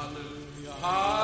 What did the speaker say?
Hallelujah.